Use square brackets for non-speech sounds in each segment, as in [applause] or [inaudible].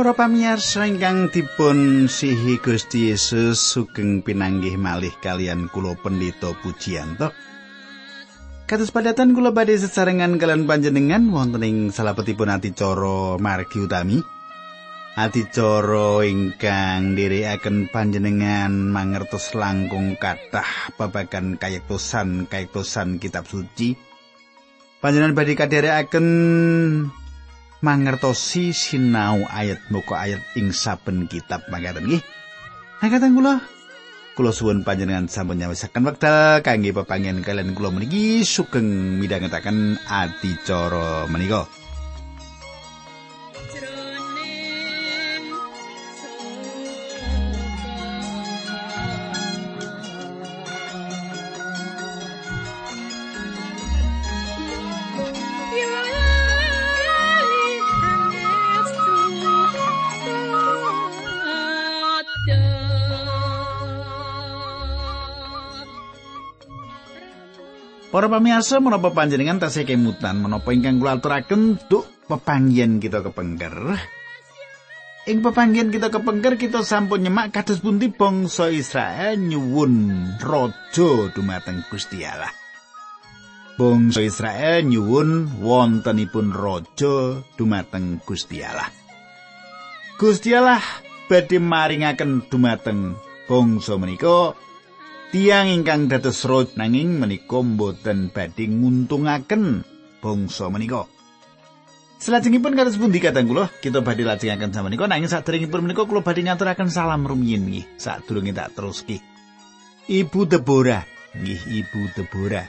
Para pamirsa ingkang dipun sihi Gusti Yesus sugeng pinanggih malih kalian kula pendeta pujianto. Kados padatan kula badhe sesarengan kalian panjenengan wonten ing salebetipun adicara margi utami. Adicara ingkang nderekaken panjenengan mangertos langkung kathah babagan kayektosan kayektosan kitab suci. Panjenengan badhe kadherekaken mangertosi sinau ayat muka ayat ing saben kitab mangkaten nggih. Angkatan kula kula suwun panjenengan sampun nyawisaken wekdal kangge pepanggen kalian kula meniki sugeng midhangetaken adicara menika. Para pamirsa menapa panjenengan tasih kemutan menapa ingkang kula aturaken duk pepanggihan kita kepengker. Ing pepanggihan kita kepengker kita sampun nyemak kados pundi bangsa Israel nyuwun raja dumateng Gusti Allah. Bangsa Israel nyuwun wontenipun raja dumateng Gusti Allah. Gusti Allah badhe maringaken dumateng bangsa menika Tiang ingkang dados rot nanging menika mboten badhe nguntungaken bangsa menika. Selajengipun kados pundi kadang kula kita badhe lajengaken sama menika nanging saderengipun menika kula badhe ngaturaken salam rumiyin nggih sadurunge tak teruski. Ibu Debora, nggih Ibu Debora.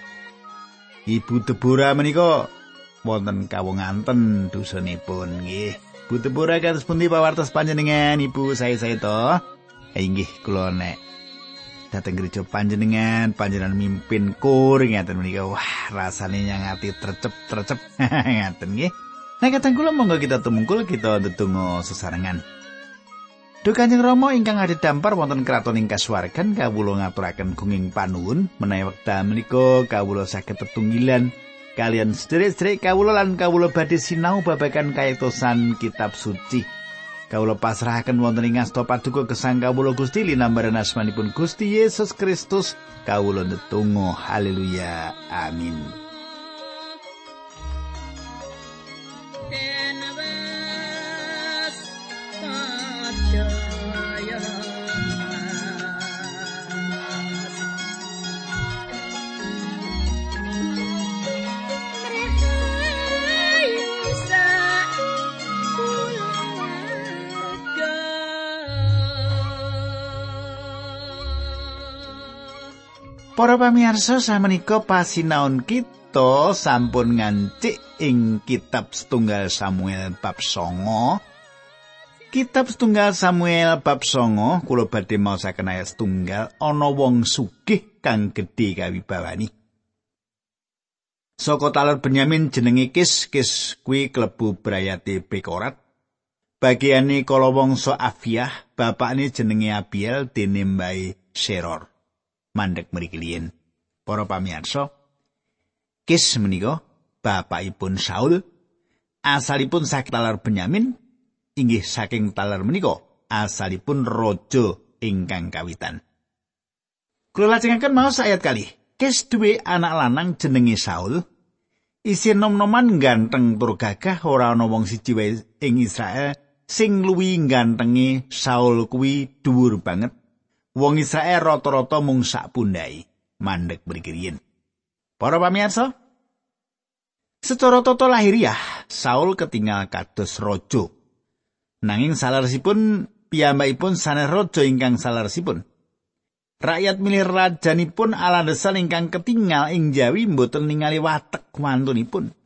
Ibu Debora menika wonten kawonganten dusunipun nggih. Bu Debora kados pundi pawartos panjenengan Ibu saya-saya to? Inggih kula nek dateng gereja panjenengan panjenengan mimpin kur ngaten menika wah rasane nyangati trecep-trecep [laughs] ngaten nggih Nah kadang kula monggo kita tumungkul kita ndedonga sesarengan. Duh Kanjeng Rama ingkang ada dampar wonten kraton ing kasuwargan kawula ngaturaken gunging panuwun menawi wekdal menika kawula saged tetunggilan kalian sedherek-sedherek kawula lan kawula badhe sinau babagan kayektosan kitab suci. Kawula pasrahaken wonten ing asta paduka gesang kawula Gusti linambaran asmanipun Gusti Yesus Kristus. Kawula netunggal haleluya. Amin Para pamirsa samenika pasinaon kita sampun ngancik ing kitab setunggal Samuel bab songo. Kitab setunggal Samuel bab songo kula badhe maosaken ayat setunggal ana wong sugih kang gedhe kawibawani. Saka taler Benyamin jenenge Kis, Kis kuwi klebu brayate Bekorat. Bagiane kala wangsa Afiah, bapakne jenenge Abiel dene mbae Seror. Mandek mriki liyen. Para pamirsa, Kis menika bapakipun Saul asalipun saking talar Benyamin inggih saking talar menika asalipun raja ingkang kawitan. Kula lajengaken maos ayat kali. Kis duwe anak lanang jenenge Saul. Isin nom-noman ganteng tur gagah ora ana wong siji wae ing Israel sing luwi gantenge Saul kuwi dhuwur banget wong Israel rata-rata mung sak pundhai mandek mriki Para pamirsa, secara tata lahiriah Saul ketinggal kados raja. Nanging salaresipun piyambakipun sanes raja ingkang salaresipun. Rakyat milih rajanipun alandesan ingkang ketinggal ing Jawi mboten ningali watek mantunipun.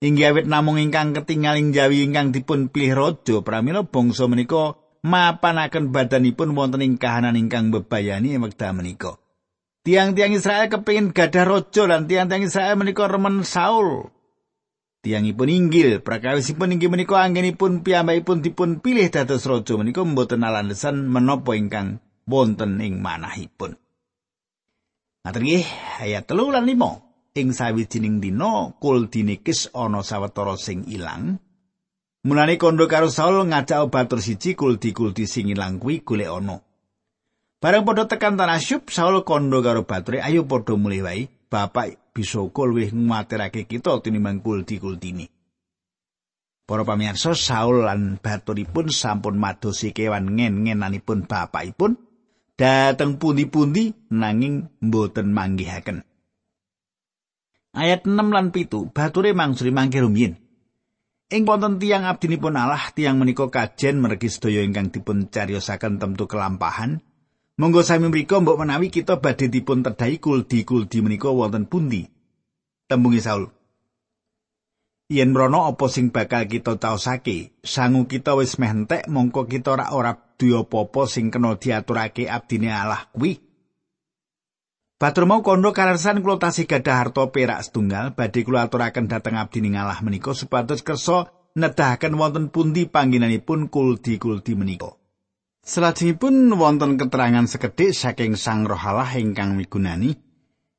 Inggih awit namung ingkang ketinggal ing Jawi ingkang dipun pilih raja pramila bangsa menika mapanaken badanipun wonten ing kahanan ingkang bebayani wekdal menika. Tiang-tiang Israel kepingin gadah raja lan tiang-tiang Israel menika remen Saul. Tiangipun inggil, prakawisipun inggih menika anggenipun piyambakipun dipun pilih dados raja menika mboten alandesan menapa ingkang wonten ing manahipun. Ngaten nggih, ayat 3 lan 5. Ing sawijining dina kul dinikis ana sawetara sing ilang. Mulane kondo karo Saul ngajak batur siji kulti-kulti sing ilang kuwi golek ana. Bareng padha tekan tanah Syub, Saul kondo karo bature, "Ayo padha mulih wae, Bapak bisa uga luwih nguwatirake kita tinimbang kulti-kultine." Para pamirsa, Saul lan baturipun sampun madosi kewan ngen-ngenanipun bapakipun dateng pundi-pundi nanging mboten manggihaken. Ayat 6 lan 7, bature mangsuli mangke rumiyin. Ing wonten tiang abdinipun Allah, tiang menika kajen mergi sedaya ingkang dipun cariyosaken tentu kelampahan. Monggo sami mriku mbok menawi kita badhe dipun tedhai kuldi-kuldi menika wonten pundi. Tembungi Saul. Yen mrono apa sing bakal kita taosake, sangu kita wis meh entek mongko kita ora ora duwe apa sing kena diaturake abdine Allah kuwi. Batur mau kondo kararsan kula tasih gadah harta perak setunggal. Badhe kula aturaken dhateng abdi ngalah menika supados kersa nedahaken wonten pundi panggenanipun kuldi-kuldi menika. Selajengipun wonten keterangan sekedhik saking Sang Roh Allah ingkang migunani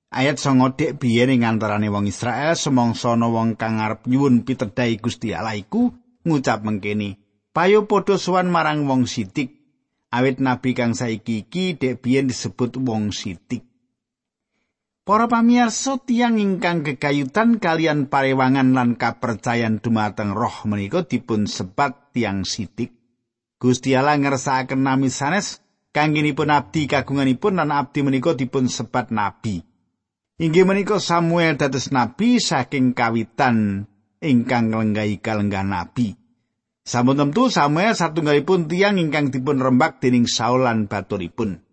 ayat songo dek biyen ing antarane wong Israel semangsa ana wong kang arep nyuwun pitedhai Gusti Allah iku ngucap mengkene payo padha sowan marang wong sitik awit nabi kang saiki iki dek biyen disebut wong sitik Para pamirsa tiyang ingkang gegayutan kalian parewangan lan kapercayan dumateng roh menika dipun sebat tiang sidik. Gusti Allah ngersakaken nami sanes kangginipun abdi kagunganipun lan abdi menika dipun sebat nabi. Inggih menika Samuel dados nabi saking kawitan ingkang nglenggahi kalenggah nabi. Sampun tentu Samuel satunggalipun tiang ingkang dipun rembak dening Saul lan baturipun.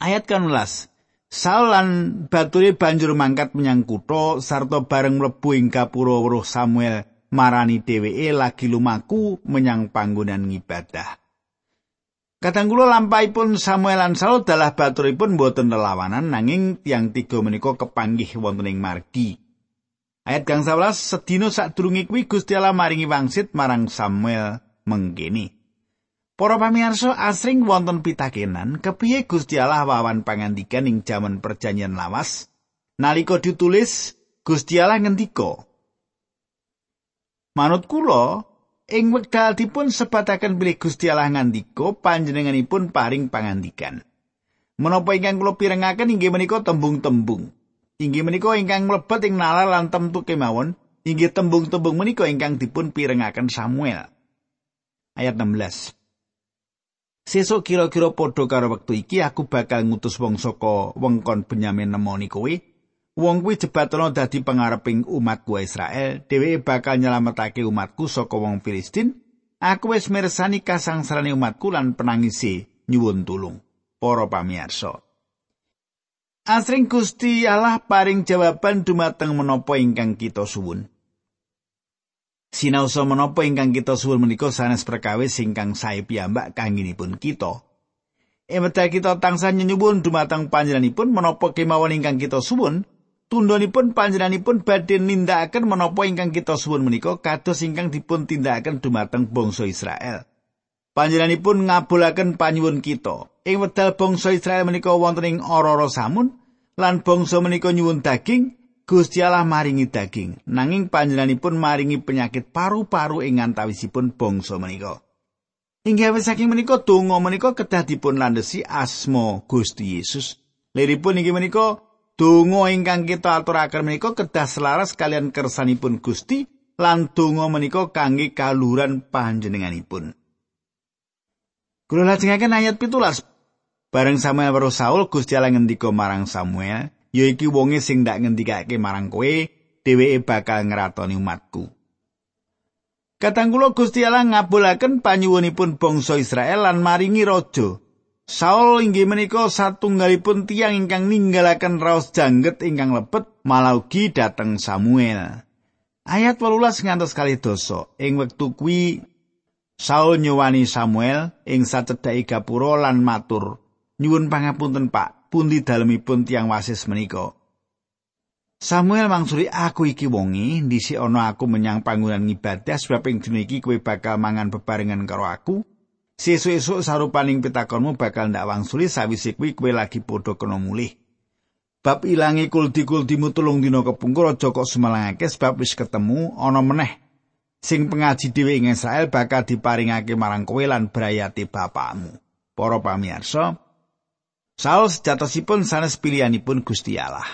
Ayat 18 Saul lan bature banjur mangkat menyang kutha sarta bareng mlebu ing gapura weruh Samuel marani dheweke lagi lumaku menyang panggonan ngibadah. Kadang kula lampahipun Samuel lan Saul dalah baturipun boten lelawanan nanging tiang tiga menika kepanggih wonten ing margi. Ayat gang 11 sedina sadurunge kuwi Gusti Allah maringi wangsit marang Samuel mengkene. Para pamirsa asring wonten pitakenan kepiye Gusti Allah wawan pangandikan ing jaman perjanjian lawas? Nalika ditulis Gusti Allah ngendika Manut kula ing wekdal dipun sebataken bilih Gusti Allah ngandika panjenenganipun paring pangandikan. Menapa ingkang kula pirengaken inggih menika tembung-tembung. Inggih menika ingkang mlebet ing nalar lan temtu kemawon inggih tembung-tembung menika ingkang dipun pirengaken Samuel. Ayat 16 Sesuk kira-kira padha karo wektu iki aku bakal ngutus wong saka wengkon Benyamin nemoni kowe. Wong kuwi jebatono dadi pangareping umatku Israel. Dheweke bakal nyelametake umatku saka wong Filistin. Aku wis mirsani kasangsarane umatku lan penangisi nyuwun tulung. Para pamirsa. Asring Gusti Allah paring jawaban dumateng menapa ingkang kita suwun. Sinaosa menapa ingkang kita suwun menika sanes perkawis ingkang sae piyambak kangginipun kita. Emeta kita tansah nyuwun dumateng panjenenganipun menapa kemawon ingkang kita suwun, tundhonipun panjenenganipun badhe nindakaken menapa ingkang kita suwun menika kados ingkang dipun tindakaken dumateng bangsa Israel. Panjenenganipun ngabulaken panyuwun kita. Ing wedal bangsa Israel menika wonten ing ora-ora samun lan bangsa menika nyuwun daging Gusti Allah maringi daging, nanging panjenenganipun maringi penyakit paru-paru ing antawisipun bangsa menika. Inggih saking menika donga menika kedah dipun landhesi asma Gusti Yesus. Liripun inggih menika donga ingkang kita aturaken menika kedah selaras kalian kersanipun Gusti lan donga menika kangge kaluhuran panjenenganipun. Kula lajengaken ayat 17. Bareng Samuel weruh Saul Gusti Allah ngendika marang Samuel, ya iki wonge sing ndak ngendikake marang kowe dheweke bakal ngratoni umatku Katanggulo Gusti Allah ngabulaken panyuwunipun bangsa Israel lan maringi raja. Saul inggih menika satunggalipun tiang ingkang ninggalaken raos jangget ingkang lebet malaugi dateng Samuel. Ayat 18 ngantos kali dosa. Ing wektu kuwi Saul nyuwani Samuel ing sacedhake gapura lan matur, "Nyuwun pangapunten, Pak. Pundi dalemipun tiang wasis menika. Samuel mangsuli aku iki wongi dhisik ana aku menyang panggonan ngibadah sebab ing dina iki kowe bakal mangan bebarengan karo aku. Sesuk-esuk sarupaning pitakonmu bakal ndak wangsuli sawise kuwi kowe lagi padha kena mulih. Bab ilangi kulti-kultimu tulung dina kepungkur aja kok semalangake sebab wis ketemu ana meneh. sing pengaji dhewe ing Israel bakal diparingake marang kowe lan brayati bapakmu. Para pamirsa, Saul sejatosipun sanes pilihanipun Gusti Allah.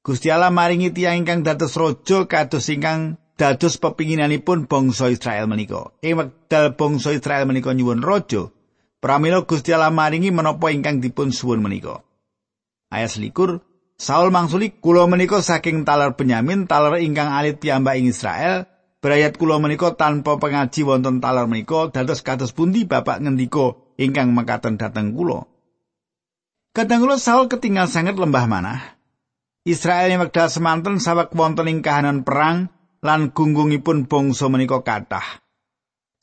Gusti Allah maringi tiyang ingkang dados raja kados ingkang dados pepinginanipun bangsa Israel menika. Ing wekdal bangsa Israel menika nyuwun raja, pramila Gusti Allah maringi menapa ingkang dipun suwun menika. Ayat selikur, Saul mangsuli kula menika saking talar Benyamin, talar ingkang alit piyambak ing Israel, berayat kula menika tanpa pengaji wonten talar menika dados kados pundi bapak ngendika ingkang mekaten dhateng kula. Kadang kula Saul ketinggal sangat lembah manah. Israel yang wekdal semanten sawek wonten ing kahanan perang lan gunggungipun bangsa menika kathah.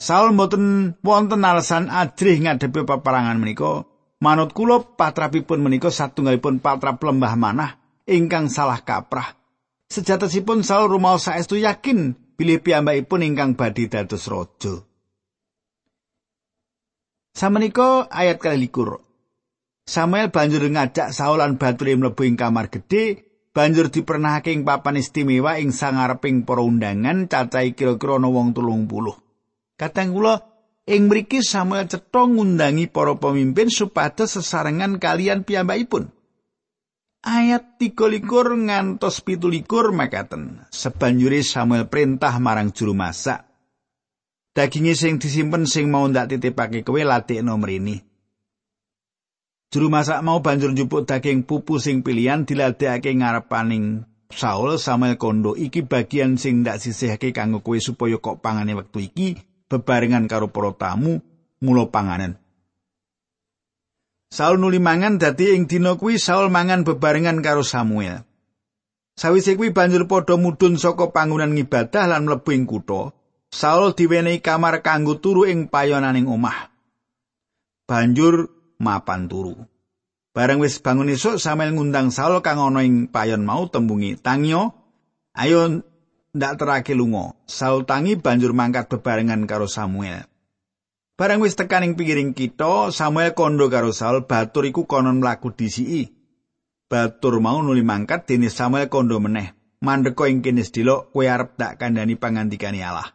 Saul mboten wonten alasan ajrih ngadepi peperangan menika. Manut kula patrapipun menika satunggalipun patrap lembah manah ingkang salah kaprah. Sejatosipun Saul rumaos saestu yakin bilih piyambakipun ingkang badhe dados raja. Samenika ayat kali likur. Samuel banjur ngajak Saul lan Baturi mlebu ing kamar gedhe banjur dipernahake ing papan istimewa ing sangareping para undangan cacahe kira-kira ana wong 30. Kateng kula ing mriki Samuel cetha ngundangi para pemimpin supados sesarengan kalian piyambakipun. Ayat 13 ngantos 17 makaten. Sebanjure Samuel perintah marang juru masak. Daginge sing disimpen sing mau ndak titipake kowe latihno mrene. Juru masak mau banjur njupuk daging pupu sing pilihan diladekake ngarepaning Saul Samuel kondo iki bagian sing ndak sisihake kanggo kowe supaya kok pangane wektu iki bebarengan karo para tamu mula panganan. Saul nuli mangan dadi ing dina kuwi Saul mangan bebarengan karo Samuel. Sawise kuwi banjur padha mudhun saka panggonan ngibadah lan mlebu ing kutha. Saul diwenehi kamar kanggo turu ing payonaning omah. Banjur mapan turu. Bareng wis bangun esuk Samuel ngundang Saul kang ana ing payon mau tembungi, "Tangyo, ayo ndak terake lunga." Saul tangi banjur mangkat bebarengan karo Samuel. Bareng wis tekan ing pinggiring kita, Samuel kondo karo Saul, batur iku konon mlaku disiki. Batur mau nuli mangkat dene Samuel kondo meneh. Mandeko ing kene sedilok kowe arep tak kandhani pangandikane Allah.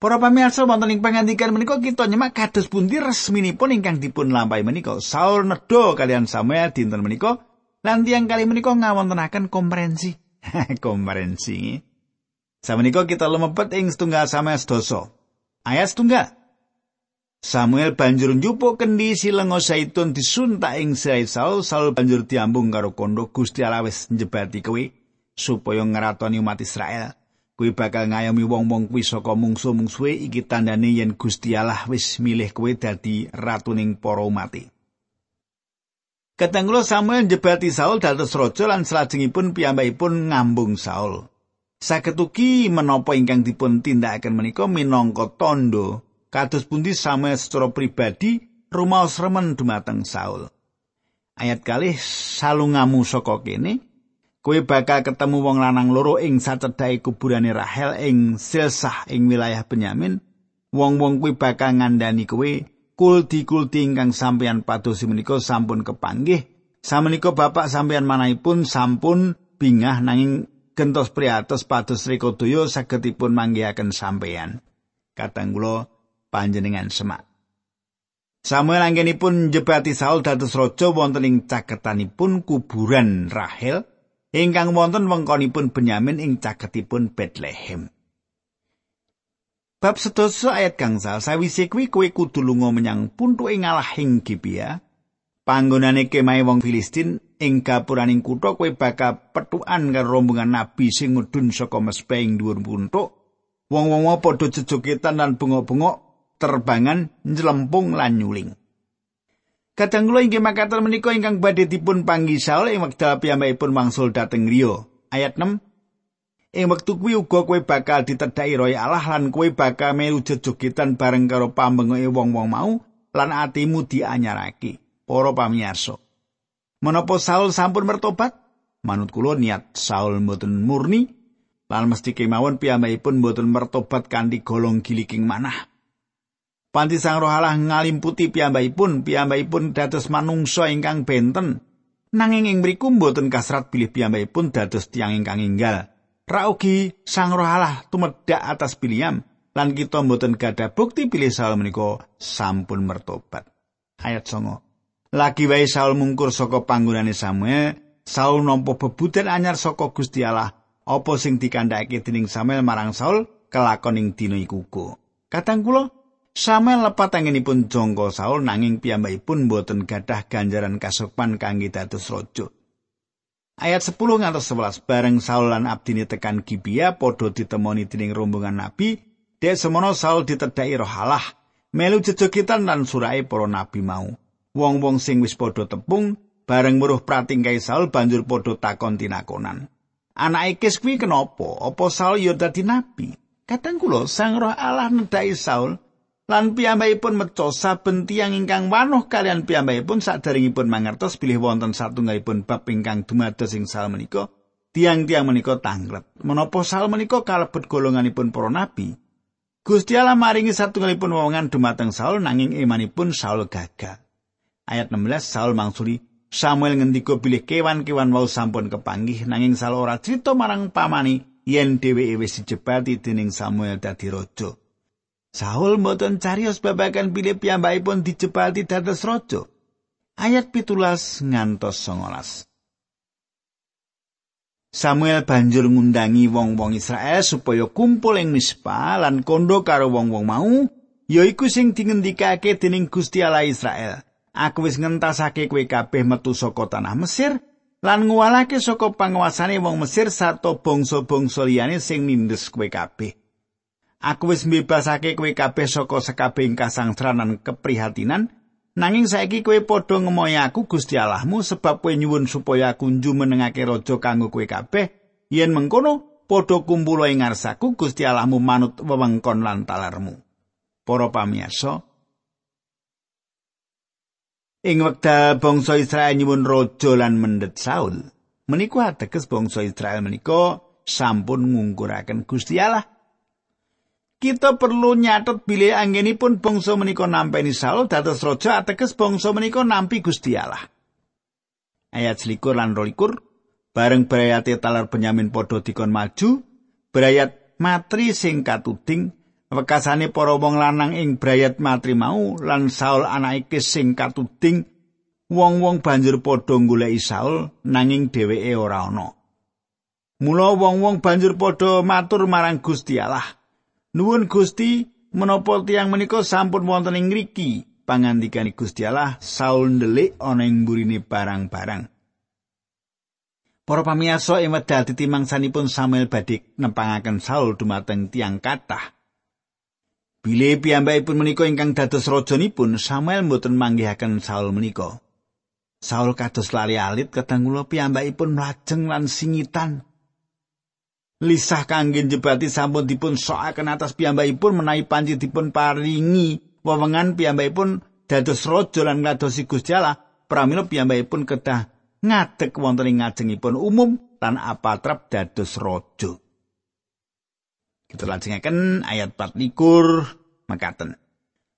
Para pamirsa wonten ing pangandikan menika kita nyemak kados pundi resminipun ingkang dipun lampahi menika. Saul nedha kalian Samuel dinten menika lan tiyang kali menika ngawontenaken komperensi. [laughs] komperensi. Samenika kita lumebet ing setunggal Samuel sedoso. Ayat setunggal. Samuel banjur njupuk kendi silengo saitun disuntak ing sirai Saul. Saul banjur diambung karo kondo Gusti Allah wis njebati kowe supaya ngeratoni umat Israel. Kuwi bakal ngayomi wong-wong kuwi saka mungsu-mungsuhe iki tandane yen Gusti Allah wis milih kowe dadi ratuning para umat. Katanggulo Samuel njebati Saul dados raja lan salajengipun piyambakipun ngambung Saul. Saketuki menapa ingkang dipun tindakaken menika minangka tondo kados pundi Samuel secara pribadi rumaos remen dumateng Saul. Ayat kalih salungamu saka kene kowe bakal ketemu wong lanang loro ing sacedhake kuburane Rahel ing Silsah ing wilayah Benyamin. Wong-wong kuwi bakal ngandani kowe kulti-kulti ingkang sampeyan padosi menika sampun kepanggih. Samenika bapak sampeyan manahipun sampun bingah nanging gentos priatos pados rekodaya sagedipun manggihaken sampeyan. Katang kula panjenengan semak. Samuel anggenipun njebati Saul dados raja wonten ing caketanipun kuburan Rahel ingkang wonten wengkonipun Benyamin ing caketipun Bethlehem. Bab sedasa ayat gangsal sawise kuwi kowe kudu lunga menyang puntuke ngalah ing Gibea. Panggonane kemahe wong Filistin ing gapuraning kutha kowe bakal petukan karo rombongan nabi sing ngudun saka mespe ing dhuwur puntuk. Wong-wong padha jejogetan lan bengok-bengok terbangan njlempung lan nyuling. Kadang kula inggih makaten menika ingkang badhe dipun panggi Saul ing wekdal piyambakipun wangsul dhateng griya. Ayat 6. Ing wektu kuwi uga kowe bakal ditedhaki roh Allah lan kowe bakal melu jejogetan bareng karo pambengoke wong-wong mau lan atimu dianyarake. Para pamirsa. Menapa Saul sampun mertobat? Manut kula niat Saul mboten murni lan mesti kemawon piyambakipun mboten mertobat kanthi golong giliking manah. Panti Sang Roh Allah ngalimputi piyambakipun, piyambakipun dados manungsa ingkang benten. Nanging ing mriku mboten kasrat bilih piyambakipun dados tiyang ingkang inggal. Raugi Sang Roh Allah tumedhak atas Biliam lan kita mboten gadah bukti bilih Saul menika sampun mertobat. Ayat 9. Lagi wae Saul mungkur saka panggonane Samuel, Saul nampa bebutan anyar saka Gusti Allah, apa sing dikandhakake dening Samuel marang Saul kelakon ing dina iku. Kadang kula Samuel lepat anginipun jongko Saul nanging piyambakipun boten gadah ganjaran kasopan kangge dados raja. Ayat 10 ngantos 11 bareng Saul lan abdine tekan Gibea padha ditemoni dening rombongan nabi, dek semono Saul ditedhaki roh Allah, melu jejogitan lan surae para nabi mau. Wong-wong sing wis padha tepung bareng muruh pratingkai Saul banjur padha takon tinakonan. Anake Kis kuwi kenapa? Apa Saul ya nabi? Kadang kula Sang Roh Allah nedhaki Saul lan piyambakipun meca saben tiyang ingkang wanuh kalian piyambakipun sadaringipun mangertos bilih wonten satunggalipun bab ingkang dumados ing sal menika tiang-tiang menika tanglet. Menapa sal menika kalebet golonganipun para nabi? Gusti Allah maringi satunggalipun wewenngan dumateng Saul nanging imanipun Saul gagal ayat 16 Saul mangsuli Samuel ngendika bilih kewan-kewan wau sampun kepanggih nanging Saul ora crita marang pamani yen dheweke wis dijebati dening Samuel dadi raja Saul mboten carios babagan bilih piyambakipun dijebati dados raja. Ayat pitulas ngantos songolas. Samuel banjur ngundangi wong-wong Israel supaya kumpul ing Mispa lan kondo karo wong-wong mau, yaiku sing dingendikake dening Gusti Allah Israel. Aku wis ngentasake kowe kabeh metu saka tanah Mesir lan nguwalake saka panguasane wong Mesir sarta bangsa-bangsa liyane sing nindes kowe kabeh. Aku wis mbebasake kowe kabeh saka sekabehing kasangsranan keprihatinan, nanging saiki kowe padha ngemoy aku Gusti Allahmu sebab kowe nyuwun supaya aku njumenengake raja kanggo kowe kabeh. Yen mengkono, padha kumpul ing ngarsaku Gusti Allahmu manut wewengkon lan talarmu. Para pamirsa, ing wekdal bangsa Israel nyuwun raja lan mendet Saul, menika ateges bangsa Israel menika sampun ngungkuraken Gusti Allah. Kita perlu nyatet bilih anggenipun bangsa menika nampeni Saul dados raja ateges bangsa menika nampi Gusti Allah. Ayat selikur lan rolikur, bareng berayate talar Benyamin padha dikon maju, berayat matri sing katuding, wekasane para wong lanang ing berayat matri mau lan Saul anake sing katuding, wong-wong banjur padha goleki Saul nanging dheweke ora ana. Mula wong-wong banjur padha matur marang Gusti Allah. Nuwun Gusti, menapa tiang menika sampun wonten ing ngriki? Pangandikane Gusti Allah, Saul ndelik ana ing mburine barang-barang. Para pamirsa ing wedal ditimangsanipun Samuel badhe nempangaken Saul dumateng tiang kathah. Bile piyambakipun menika ingkang dados rajanipun, Samuel mboten manggihaken Saul menika. Saul kados lali alit kadang kula piyambakipun mlajeng lan singitan. Lisah kangge jebati sampun dipun sokaken atas piyambakipun menawi panci dipun paringi wewengan piyambakipun dados raja lan ngadosi Gusti Allah pramila piyambakipun kedah ngadeg wonten ing ngajengipun umum lan apatrap dados raja. Kita lajengaken ayat 24 mekaten.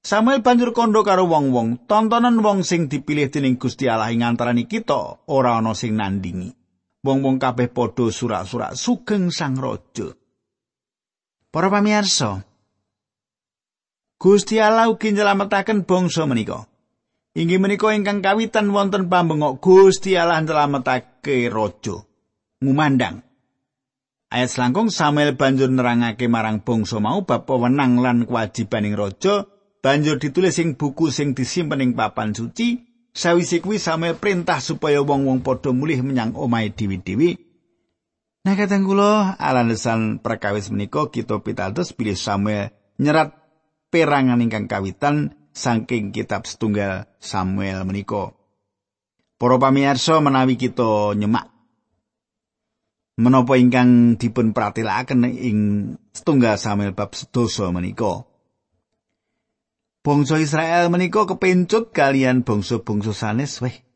Samuel banjur kondo karo wong-wong, tontonan wong sing dipilih dening Gusti Allah ing antaraning kita ora ana sing nandingi. Wong-wong kabeh padha surak-surak sugeng sang raja. Para pamirsa, Gusti Allah ugi nyelametaken bangsa menika. Inggih menika ingkang kawitan wonten pambengok Gusti Allah nyelametake raja. Ngumandang. Ayat selangkung Samuel banjur nerangake marang bangsa mau bab wewenang lan kewajibaning raja, banjur ditulis ing buku sing disimpen ing papan suci, Sawise kuwi Samuel perintah supaya wong-wong padha mulih menyang omahe dewi-dewi. Nah kadang kula alasan perkawis menika kita pitados bilih Samuel nyerat perangan ingkang kawitan saking kitab setunggal Samuel menika. Para pamirsa menawi kita nyemak menapa ingkang dipun pratilaken ing setunggal Samuel bab sedoso menika. Bangsa Israel menika kepencut kalian bangsa-bangsa sanes weh.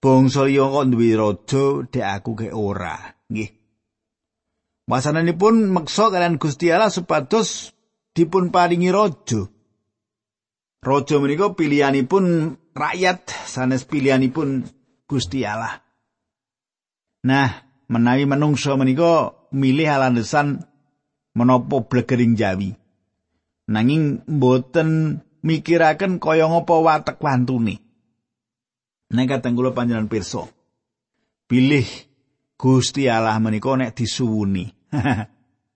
Bangsa liya kok duwe raja dek aku ke ora. Nggih. Wasananipun meksa kalian Gusti Allah supados dipun paringi raja. Raja menika pilihanipun rakyat sanes pilihanipun Gusti Allah. Nah, menawi menungso menika milih alandesan menapa blegering Jawi. Nanging mboten mikiraken kaya ngapa watek wantune. Nek kateng kula panjenengan pirsa. Pilih Gusti Allah menika nek disuwuni. [laughs]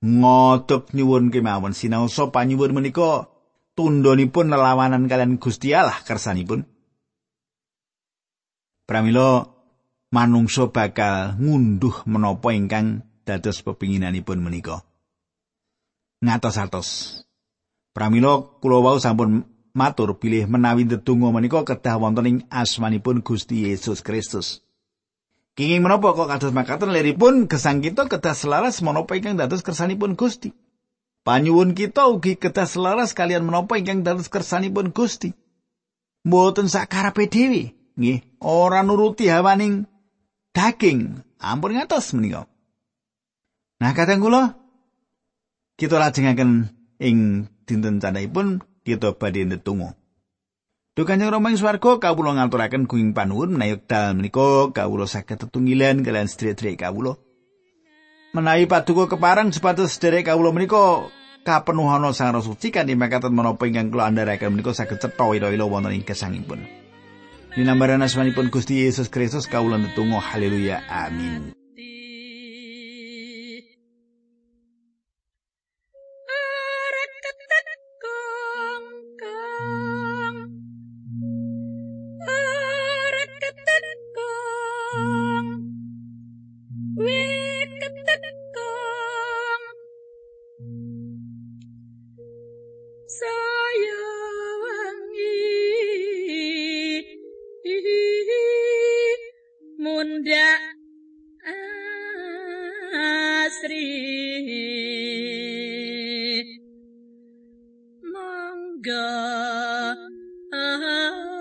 Ngodok nyuwun kemawon sinaosa panyuwun menika tundhonipun lelawanan kalian Gusti Allah kersanipun. Pramila manungsa bakal ngunduh menapa ingkang dados pepinginanipun menika. Ngatos-atos. Pramila kula wau sampun matur pilih menawi ndedonga menika kedah wonten ing asmanipun Gusti Yesus Kristus. Kenging menapa kok kados makaten leripun gesang kita kedah selaras menapa ingkang dados kersanipun Gusti. Panyuwun kita ugi kedah selaras kalian menapa ingkang dados kersanipun Gusti. Mboten sakarepe dhewe, nggih, ora nuruti hawaning daging. Ampun ngatos menika. Nah, kadang kula kita lajengaken ing dinten candhaipun kita badhe ndedonga. Duh Kanjeng Rama ing swarga kawula ngaturaken kuing panuwun menawi dal menika kawula saged tetunggilan kalian sedherek kawula. Menawi paduka keparang sepatus sedherek kawula menika kapenuhana Sang Suci kanthi makaten menapa ingkang kula andharaken menika saged cetha ira-ira wonten ing gesangipun. Dinambaran asmanipun Gusti Yesus Kristus kawula ndedonga haleluya amin. Bapak kudu